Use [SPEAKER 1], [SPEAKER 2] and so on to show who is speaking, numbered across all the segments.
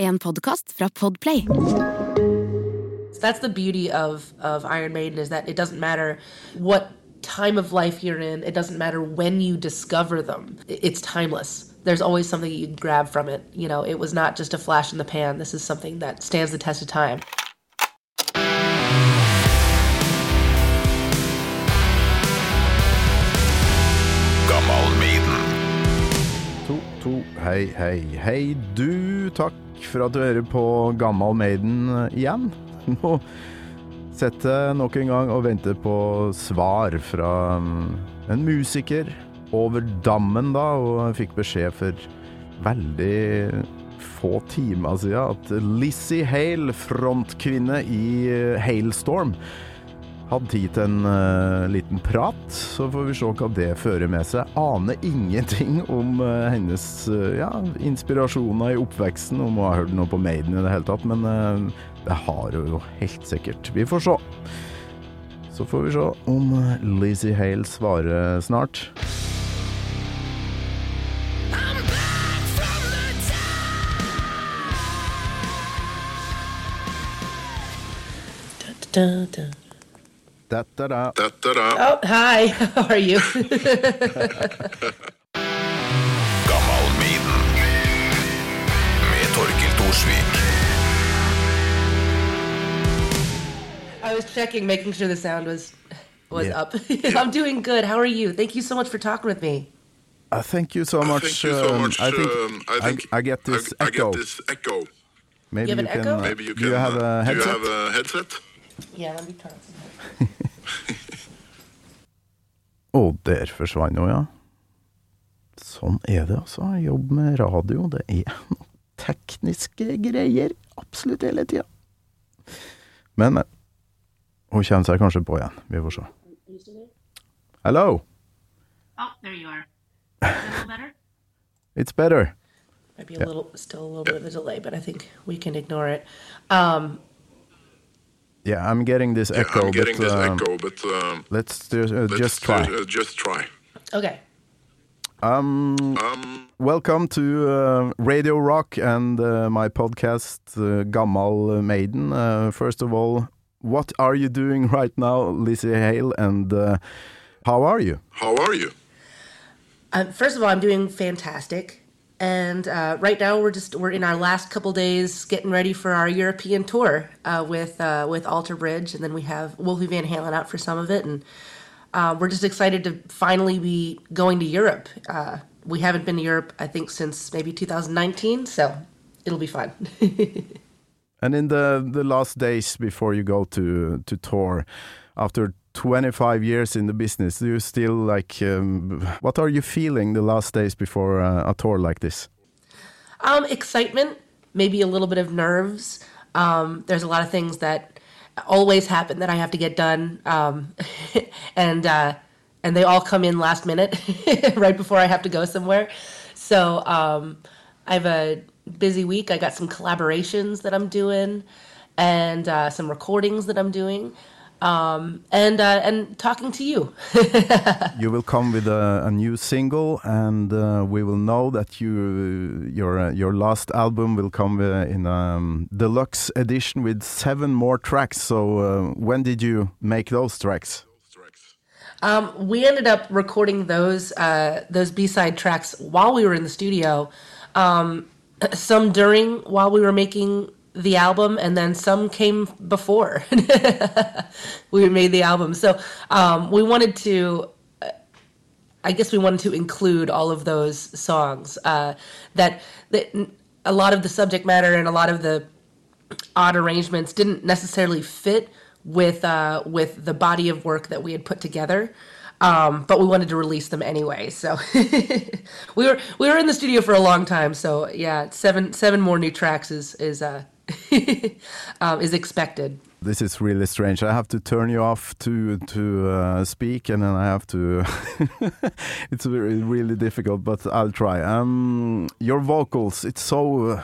[SPEAKER 1] En podkast fra Podplay.
[SPEAKER 2] That's the beauty of of Iron Maiden is that it doesn't matter what time of life you're in. It doesn't matter when you discover them. It's timeless. There's always something you can grab from it. You know, it was not just a flash in the pan. This is something that stands the test of time.
[SPEAKER 3] Gammal Maiden.
[SPEAKER 4] To, to, hei, hei, hei du. Takk for at du hører på Gammal Maiden eh, igjen. Nå sitter jeg nok en gang og venter på svar fra mm, en musiker over dammen, da, og jeg fikk beskjed for veldig få timer siden at Lizzie Hale, frontkvinne i eh, Hailstorm, hadde tid til en uh, liten prat, så får vi se hva det fører med seg. Aner ingenting om uh, hennes uh, ja, inspirasjoner i oppveksten, om hun har hørt noe på Maiden i det hele tatt, men det har hun jo helt sikkert. Vi får se. Så får vi se om Lizzie Hale svarer snart.
[SPEAKER 2] Da, dun.
[SPEAKER 4] Dette da.
[SPEAKER 3] Da-da-da.
[SPEAKER 2] Oh, hi. How are you?
[SPEAKER 3] Gammal Med Torkil Thorsvik.
[SPEAKER 2] I was checking, making sure the sound was was
[SPEAKER 4] Yeah.
[SPEAKER 2] up. I'm doing good. How are you? Thank you so much for talking with me.
[SPEAKER 4] Uh, thank you so much.
[SPEAKER 3] Thank you so
[SPEAKER 4] um. I think,
[SPEAKER 3] um, I, think
[SPEAKER 4] I, get this
[SPEAKER 3] I, I
[SPEAKER 4] echo.
[SPEAKER 3] get this echo.
[SPEAKER 4] Maybe
[SPEAKER 2] You have an
[SPEAKER 4] can.
[SPEAKER 2] echo?
[SPEAKER 4] uh,
[SPEAKER 3] Maybe you
[SPEAKER 4] do
[SPEAKER 3] can.
[SPEAKER 4] you have
[SPEAKER 3] uh,
[SPEAKER 4] a
[SPEAKER 3] Do you
[SPEAKER 4] headset?
[SPEAKER 3] have a headset?
[SPEAKER 2] Yeah, let me turn it.
[SPEAKER 4] Å, der forsvant hun, ja. Sånn er det, altså. Jobb med radio, det er noen tekniske greier absolutt hele tida. Men, men. Hun kommer seg kanskje på igjen. Vi får se. Hello,
[SPEAKER 2] Oh, there you are. Is that a little better?
[SPEAKER 4] it's better.
[SPEAKER 2] Might be a little, still a little bit of a delay, but I think we can ignore it. Um,
[SPEAKER 4] Yeah, I'm getting this
[SPEAKER 3] Yeah,
[SPEAKER 4] echo,
[SPEAKER 3] I'm getting
[SPEAKER 4] but
[SPEAKER 3] this
[SPEAKER 4] um,
[SPEAKER 3] echo, but um,
[SPEAKER 4] let's just, uh,
[SPEAKER 3] let's
[SPEAKER 4] just try.
[SPEAKER 3] Uh, just try.
[SPEAKER 2] okay.
[SPEAKER 4] Um,
[SPEAKER 3] Um,
[SPEAKER 4] welcome to uh, Radio Rock and uh, my podcast, uh, Gammal Maiden. Uh, first of all, what are you doing right now, Lzzy Hale, and uh, how are you?
[SPEAKER 3] how are you?
[SPEAKER 2] Um, first of all, I'm doing fantastic, and uh, right now we're just we're in our last couple days getting ready for our European tour uh, with uh, with Alter Bridge, and then we have Wolfie Van Halen out for some of it, and uh, we're just excited to finally be going to Europe. Uh, we haven't been to Europe, I think, since maybe 2019, so it'll be fun.
[SPEAKER 4] And in the, the last days before you go to to tour, after 25 years in the business, do you still like? Um, what are you feeling the last days before uh, a tour like this?
[SPEAKER 2] Um, excitement, maybe a little bit of nerves. Um, there's a lot of things that always happen that I have to get done, um, and uh, and they all come in last minute, right before I have to go somewhere. So um, I have a busy week. I got some collaborations that I'm doing, and uh, some recordings that I'm doing, um, and uh, and talking to you.
[SPEAKER 4] you will come with a, a new single, and uh, we will know that you your uh, your last album will come uh, in a um, deluxe edition with seven more tracks. So uh, when did you make those tracks?
[SPEAKER 2] Um, we ended up recording those uh, those B side tracks while we were in the studio. Um, some during while we were making the album, and then some came before we made the album. So um, we wanted to. uh, I guess we wanted to include all of those songs uh, that that a lot of the subject matter and a lot of the odd arrangements didn't necessarily fit with uh, with the body of work that we had put together. Um, but we wanted to release them anyway, so we were we were in the studio for a long time. So yeah, seven seven more new tracks is is uh, um, is expected.
[SPEAKER 4] This is really strange. I have to turn you off to to uh, speak, and then I have to. it's really, really difficult, but I'll try. Um, your vocals, it's so. Uh,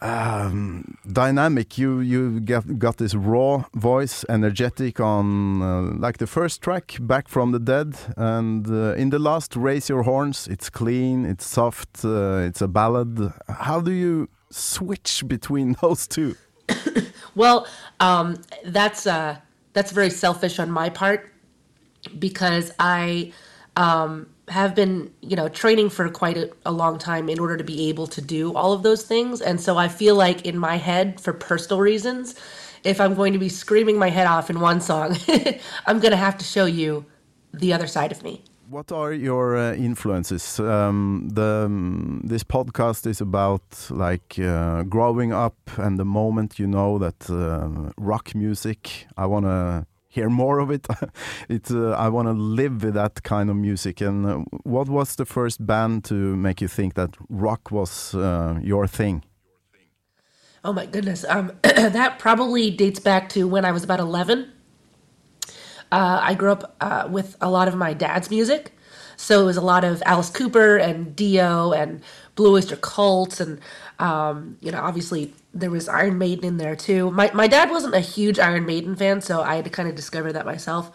[SPEAKER 4] um, dynamic. You you get, got this raw voice, energetic on uh, like the first track, "Back from the Dead," and uh, in the last, "Raise Your Horns." It's clean, it's soft, uh, it's a ballad. How do you switch between those two?
[SPEAKER 2] Well, um, that's uh, that's very selfish on my part because I um, have been, you know, training for quite a, a long time in order to be able to do all of those things, and so I feel like in my head, for personal reasons, if I'm going to be screaming my head off in one song, I'm going to have to show you the other side of me.
[SPEAKER 4] What are your uh, influences? Um, the um, this podcast is about like uh, growing up and the moment you know that uh, rock music. I want to hear more of it. it uh, I want to live with that kind of music. And uh, what was the first band to make you think that rock was uh, your thing?
[SPEAKER 2] Oh my goodness. Um, that probably dates back to when I was about 11. Uh, I grew up uh, with a lot of my dad's music. So it was a lot of Alice Cooper and Dio and Blue Oyster Cult. And, um, you know, obviously there was Iron Maiden in there too. My, my dad wasn't a huge Iron Maiden fan, so I had to kind of discover that myself.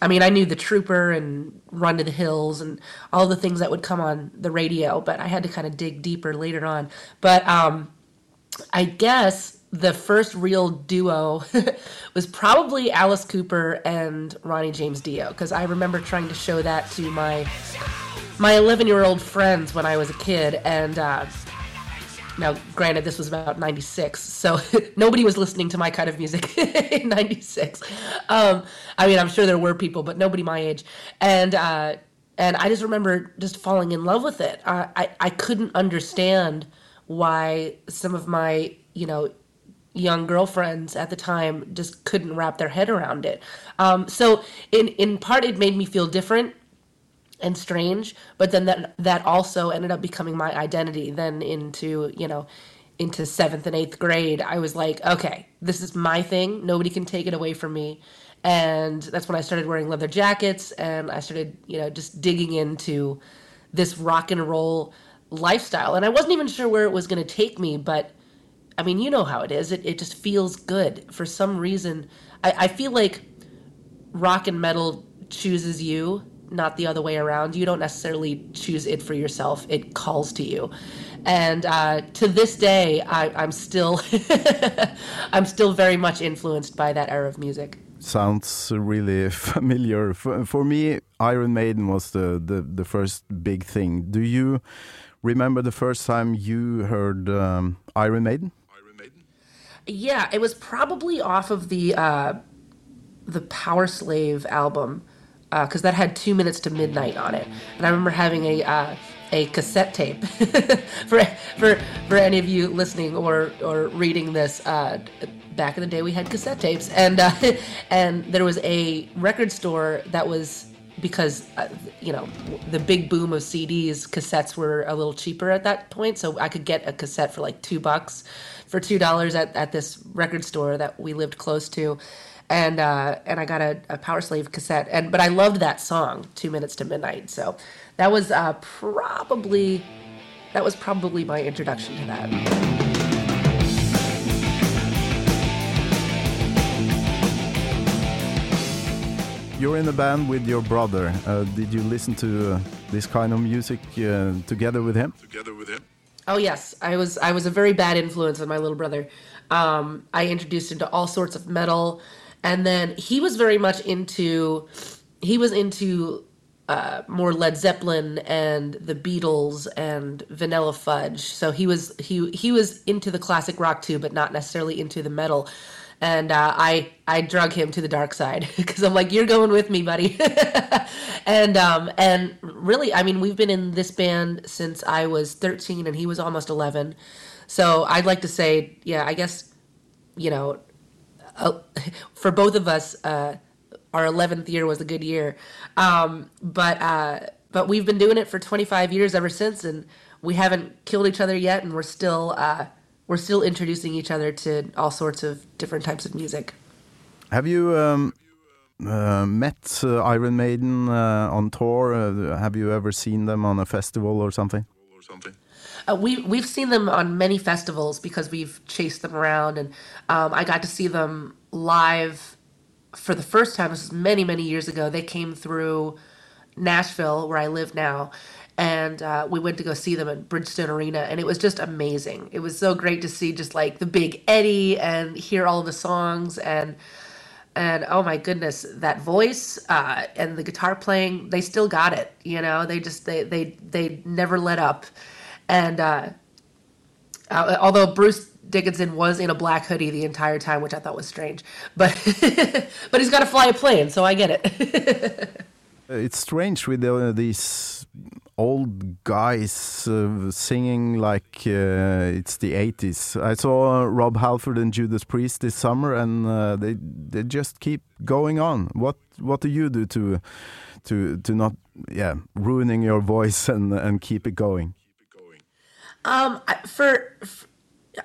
[SPEAKER 2] I mean, I knew the Trooper and Run to the Hills and all the things that would come on the radio, but I had to kind of dig deeper later on. But um, I guess the first real duo was probably Alice Cooper and Ronnie James Dio because I remember trying to show that to my my 11 year old friends when I was a kid and uh, now granted this was about 96 so nobody was listening to my kind of music in 96 um, I mean I'm sure there were people but nobody my age. And uh, and I just remember just falling in love with it. I, I, I couldn't understand why some of my you know young girlfriends at the time just couldn't wrap their head around it. Um, so in in part, it made me feel different and strange, but then that that also ended up becoming my identity. Then into you know into seventh and eighth grade, I was like, okay, this is my thing. Nobody can take it away from me. And that's when I started wearing leather jackets, and I started you know just digging into this rock and roll lifestyle. And I wasn't even sure where it was going to take me, but I mean, you know how it is. It, it just feels good. For some reason, I, I feel like rock and metal chooses you, not the other way around. You don't necessarily choose it for yourself, it calls to you. And uh, to this day, I, I'm still, I'm still very much influenced by that era of music.
[SPEAKER 4] Sounds really familiar. For, for me, Iron Maiden was the, the, the first big thing. Do you remember the first time you heard um? Iron Maiden?
[SPEAKER 2] Yeah, it was probably off of the uh, the Powerslave album because uh, that had two minutes to midnight on it, and I remember having a uh, a cassette tape for for for any of you listening or or reading this. Uh, back in the day, we had cassette tapes, and uh, and there was a record store that was because uh, you know the big boom of CDs, cassettes were a little cheaper at that point, so I could get a cassette for like two bucks, for two dollars at, at this record store that we lived close to, and uh, and I got a, a Powerslave cassette, and but I loved that song, Two Minutes to Midnight, so that was uh, probably that was probably my introduction to that.
[SPEAKER 4] You're in a band with your brother. Uh, did you listen to uh, this kind of music uh, together with him?
[SPEAKER 3] Together with him?
[SPEAKER 2] Oh yes, I was I was a very bad influence on my little brother. Um, I introduced him to all sorts of metal, and then he was very much into he was into uh, more Led Zeppelin and the Beatles and Vanilla Fudge. So he was he he was into the classic rock too, but not necessarily into the metal and uh, I I drug him to the dark side because I'm like, you're going with me, buddy. and um, and really, I mean, we've been in this band since I was 13 and he was almost 11. So I'd like to say, yeah, I guess, you know, uh, for both of us, uh, our 11th year was a good year. Um, but uh, but we've been doing it for 25 years ever since, and we haven't killed each other yet, and we're still uh, we're still introducing each other to all sorts of different types of music.
[SPEAKER 4] Have you um, uh, met uh, Iron Maiden uh, on tour? Uh, have you ever seen them on a festival or something?
[SPEAKER 2] Uh, we we've seen them on many festivals because we've chased them around, and um, I got to see them live for the first time. This was many many years ago. They came through Nashville, where I live now, and uh, we went to go see them at Bridgestone Arena, and it was just amazing. It was so great to see just like the big Eddie and hear all the songs and and oh my goodness, that voice uh, and the guitar playing, they still got it. You know, they just they they they never let up, and uh, uh, although Bruce Dickinson was in a black hoodie the entire time, which I thought was strange, but but he's got to fly a plane, so I get it.
[SPEAKER 4] It's strange with uh, these old guys uh, singing like uh, it's the 80s. I saw Rob Halford and Judas Priest this summer, and uh, they they just keep going on. What what do you do to to to not yeah ruining your voice and and keep it going?
[SPEAKER 2] Um, for, f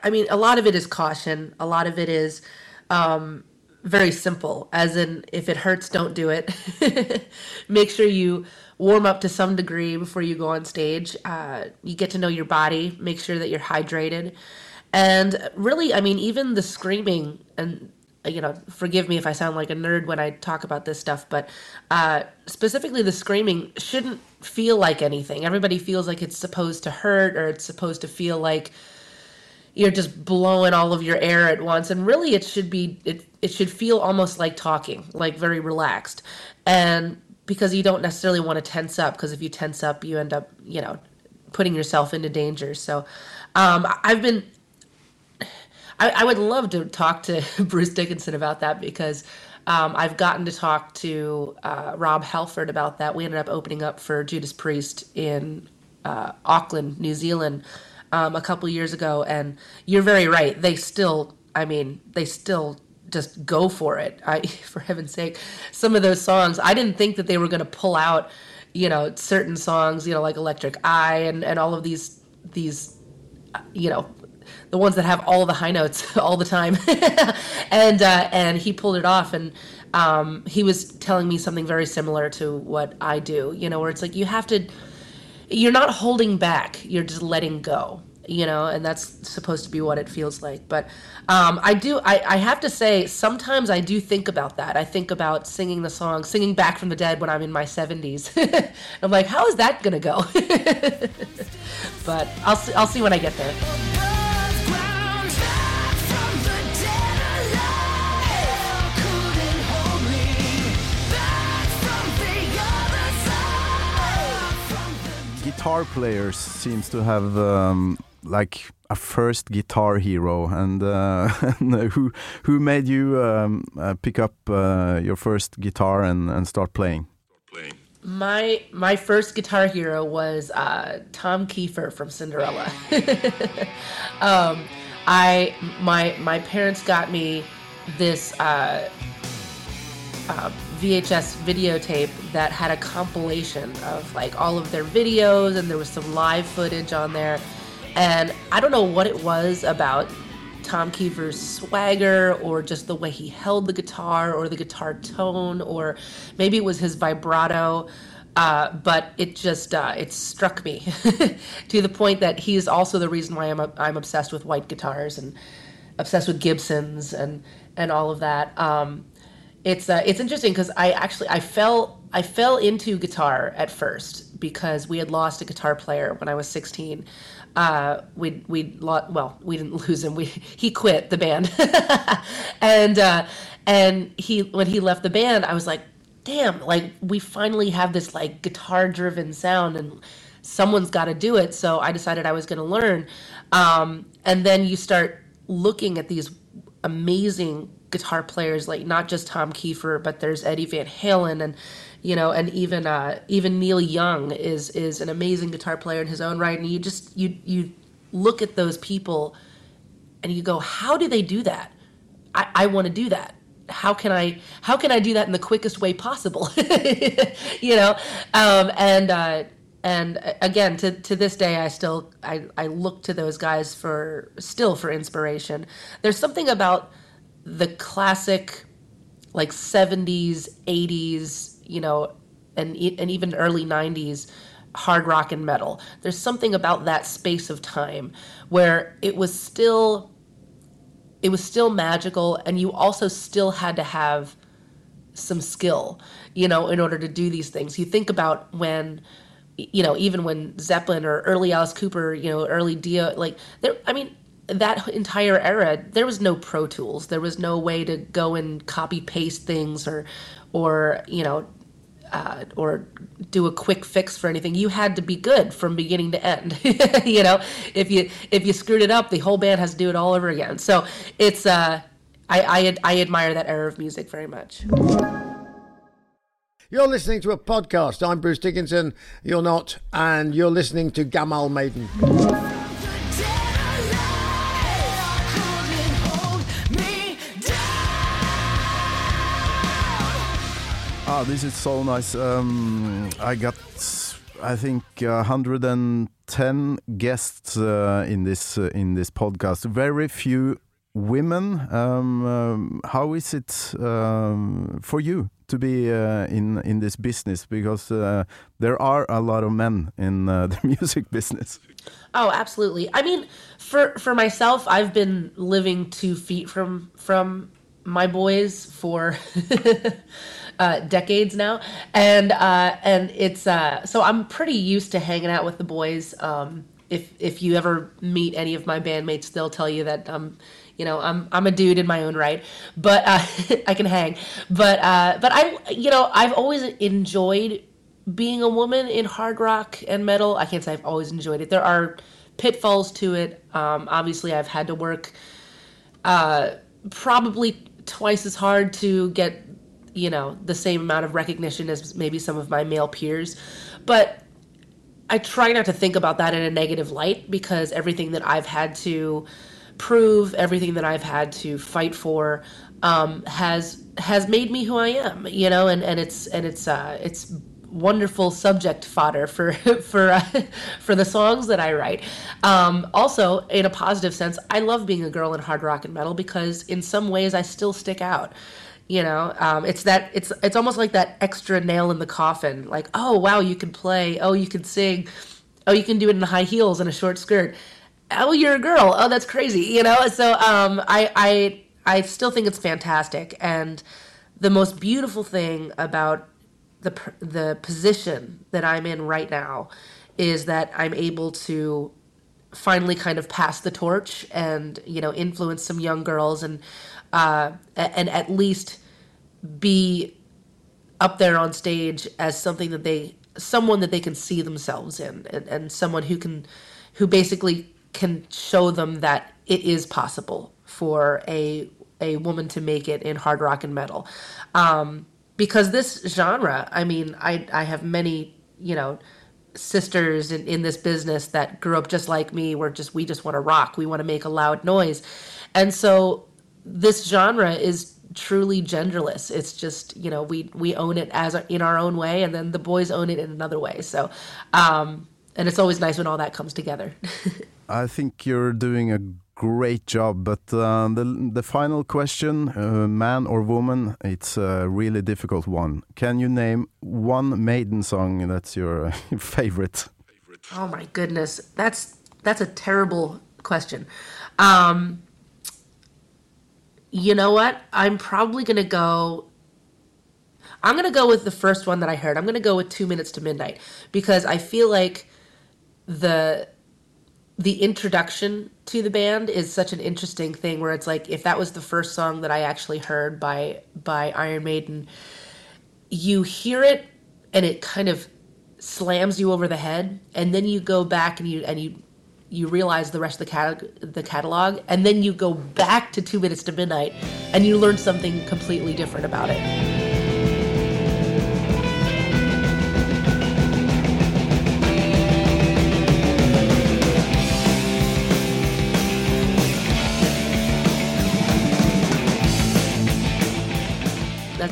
[SPEAKER 2] I mean, a lot of it is caution. A lot of it is um, very simple, as in, if it hurts, don't do it. Make sure you warm up to some degree before you go on stage. Uh, you get to know your body. Make sure that you're hydrated, and really, I mean, even the screaming and you know, forgive me if I sound like a nerd when I talk about this stuff, but uh, specifically the screaming shouldn't feel like anything. Everybody feels like it's supposed to hurt or it's supposed to feel like you're just blowing all of your air at once. And really it should be it, it should feel almost like talking like very relaxed. And because you don't necessarily want to tense up because if you tense up you end up you know putting yourself into danger. So um, i've been I, I would love to talk to Bruce Dickinson about that because um, I've gotten to talk to uh, Rob Halford about that. We ended up opening up for Judas Priest in uh, Auckland, New Zealand, um, a couple years ago, and you're very right. They still, I mean, they still just go for it. I, for heaven's sake, some of those songs, I didn't think that they were going to pull out, you know, certain songs, you know, like Electric Eye and and all of these these, you know, the ones that have all the high notes all the time, and uh, and he pulled it off, and um, he was telling me something very similar to what I do, you know, where it's like you have to, you're not holding back, you're just letting go, you know, and that's supposed to be what it feels like. But um, I do, I, I have to say, sometimes I do think about that. I think about singing the song, singing Back from the Dead when I'm in my 70s. I'm like, how is that gonna go? but I'll I'll see when I get there.
[SPEAKER 4] Guitar players seems to have um, like a first guitar hero, and, uh, and who who made you um, uh, pick up uh, your first guitar and, and start playing?
[SPEAKER 2] My my first guitar hero was uh, Tom Kiefer from Cinderella. um, I my my parents got me this uh, uh, VHS videotape that had a compilation of like all of their videos, and there was some live footage on there. And I don't know what it was about Tom Kiefer's swagger or just the way he held the guitar or the guitar tone or maybe it was his vibrato uh, but it just uh, it struck me to the point that he is also the reason why I'm, I'm obsessed with white guitars and obsessed with Gibsons and and all of that um, it's uh, it's interesting because I actually I fell I fell into guitar at first because we had lost a guitar player when I was 16 uh, we we lost. Well, we didn't lose him. We he quit the band, and uh, and he when he left the band, I was like, damn, like we finally have this like guitar driven sound, and someone's got to do it. So I decided I was going to learn, um, and then you start looking at these amazing guitar players, like not just Tom Kiefer, but there's Eddie Van Halen and you know, and even uh, even Neil Young is is an amazing guitar player in his own right. And you just you you look at those people, and you go, how do they do that? I, I want to do that. How can I how can I do that in the quickest way possible? you know, um, and uh, and again to to this day, I still I I look to those guys for still for inspiration. There's something about the classic like 70s 80s you know, and and even early '90s hard rock and metal. There's something about that space of time where it was still it was still magical and you also still had to have some skill, you know, in order to do these things. You think about when you know, even when Zeppelin or early Alice Cooper, you know, early Dio, like there, I mean, that entire era, there was no Pro Tools. There was no way to go and copy paste things or, or you know, uh, or do a quick fix for anything. You had to be good from beginning to end. you know, if you if you screwed it up, the whole band has to do it all over again. So it's uh, I I, I admire that era of music very much.
[SPEAKER 5] You're listening to a podcast. I'm Bruce Dickinson. You're not, and you're listening to Gammal Maiden.
[SPEAKER 4] Ah, this is so nice. Um, I got, I think, uh, 110 guests uh, in this uh, in this podcast. Very few women. Um, um, how is it um, for you to be uh, in in this business? Because uh, there are a lot of men in uh, the music business.
[SPEAKER 2] Oh, absolutely. I mean, for for myself, I've been living two feet from from my boys for uh, decades now, and uh, and it's uh, so I'm pretty used to hanging out with the boys. Um, if if you ever meet any of my bandmates, they'll tell you that um, you know I'm I'm a dude in my own right, but uh, I can hang. But uh, but I you know I've always enjoyed being a woman in hard rock and metal. I can't say I've always enjoyed it. There are pitfalls to it. Um, obviously, I've had to work uh, probably twice as hard to get you know the same amount of recognition as maybe some of my male peers but i try not to think about that in a negative light because everything that i've had to prove everything that i've had to fight for um, has has made me who i am you know and and it's and it's uh it's wonderful subject fodder for for uh, for the songs that I write. Um, also, in a positive sense, I love being a girl in hard rock and metal because in some ways I still stick out. You know, um, it's that it's it's almost like that extra nail in the coffin. Like, oh wow, you can play. Oh, you can sing. Oh, you can do it in high heels and a short skirt. Oh, you're a girl. Oh, that's crazy. You know. So um, I I I still think it's fantastic and the most beautiful thing about the the position that I'm in right now is that I'm able to finally kind of pass the torch and you know influence some young girls and uh, and at least be up there on stage as something that they someone that they can see themselves in and, and someone who can who basically can show them that it is possible for a a woman to make it in hard rock and metal. Um, because this genre, I mean, I I have many, you know, sisters in, in this business that grew up just like me where just we just want to rock we want to make a loud noise. And so this genre is truly genderless. It's just you know we we own it as in our own way and then the boys own it in another way. So um and it's always nice when all that comes together.
[SPEAKER 4] I think you're doing a great job. But uh, the the final question, uh, man or woman, it's a really difficult one. Can you name one Maiden song that's your favorite?
[SPEAKER 2] Oh my goodness, that's that's a terrible question. Um, you know what? I'm probably gonna go. I'm gonna go with the first one that I heard. I'm gonna go with Two Minutes to Midnight because I feel like the the introduction to the band is such an interesting thing where it's like if that was the first song that I actually heard by by Iron Maiden, you hear it and it kind of slams you over the head, and then you go back and you and you you realize the rest of the cat- the catalog, and then you go back to Two Minutes to Midnight, and you learn something completely different about it.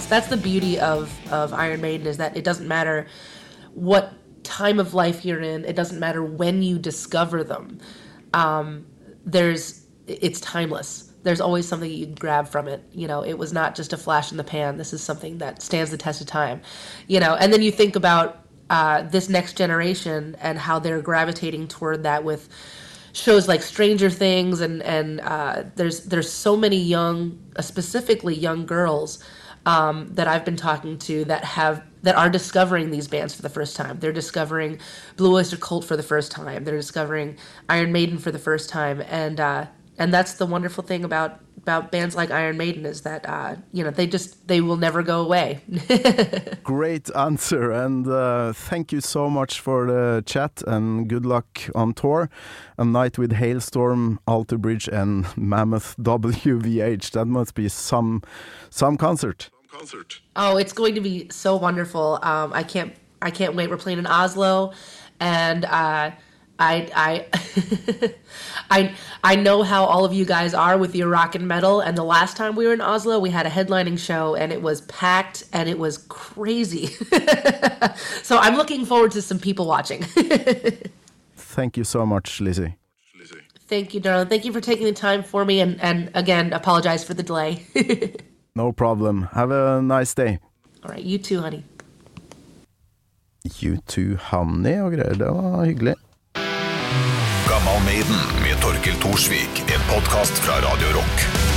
[SPEAKER 2] That's the beauty of of Iron Maiden is that it doesn't matter what time of life you're in. It doesn't matter when you discover them. Um, there's it's timeless. There's always something you can grab from it. You know, it was not just a flash in the pan. This is something that stands the test of time. You know, and then you think about uh, this next generation and how they're gravitating toward that with shows like Stranger Things and and uh, there's there's so many young, uh, specifically young girls um, that I've been talking to that have that are discovering these bands for the first time. They're discovering Blue Oyster Cult for the first time. They're discovering Iron Maiden for the first time, and uh, and that's the wonderful thing about about bands like Iron Maiden is that uh, you know they just they will never go away.
[SPEAKER 4] Great answer, and uh, thank you so much for the chat, and good luck on tour. A night with Halestorm, Alter Bridge, and Mammoth WVH. That must be some some concert.
[SPEAKER 3] Concert.
[SPEAKER 2] Oh, it's going to be so wonderful. Um, I can't I can't wait. We're playing in Oslo, and uh, I I I I know how all of you guys are with your rock and metal. And the last time we were in Oslo, we had a headlining show, and it was packed, and it was crazy. so I'm looking forward to some people watching.
[SPEAKER 4] Thank you so much, Lzzy.
[SPEAKER 3] Lzzy.
[SPEAKER 2] Thank you, darling. Thank you for taking the time for me, and and again, apologize for the delay.
[SPEAKER 4] No problem. Have a nice day.
[SPEAKER 2] all right, you too, honey.
[SPEAKER 4] You too, honey og greier. Det var hyggelig.
[SPEAKER 6] Gammal Maiden med Torkel Thorsvik. En podkast fra Radio Rock.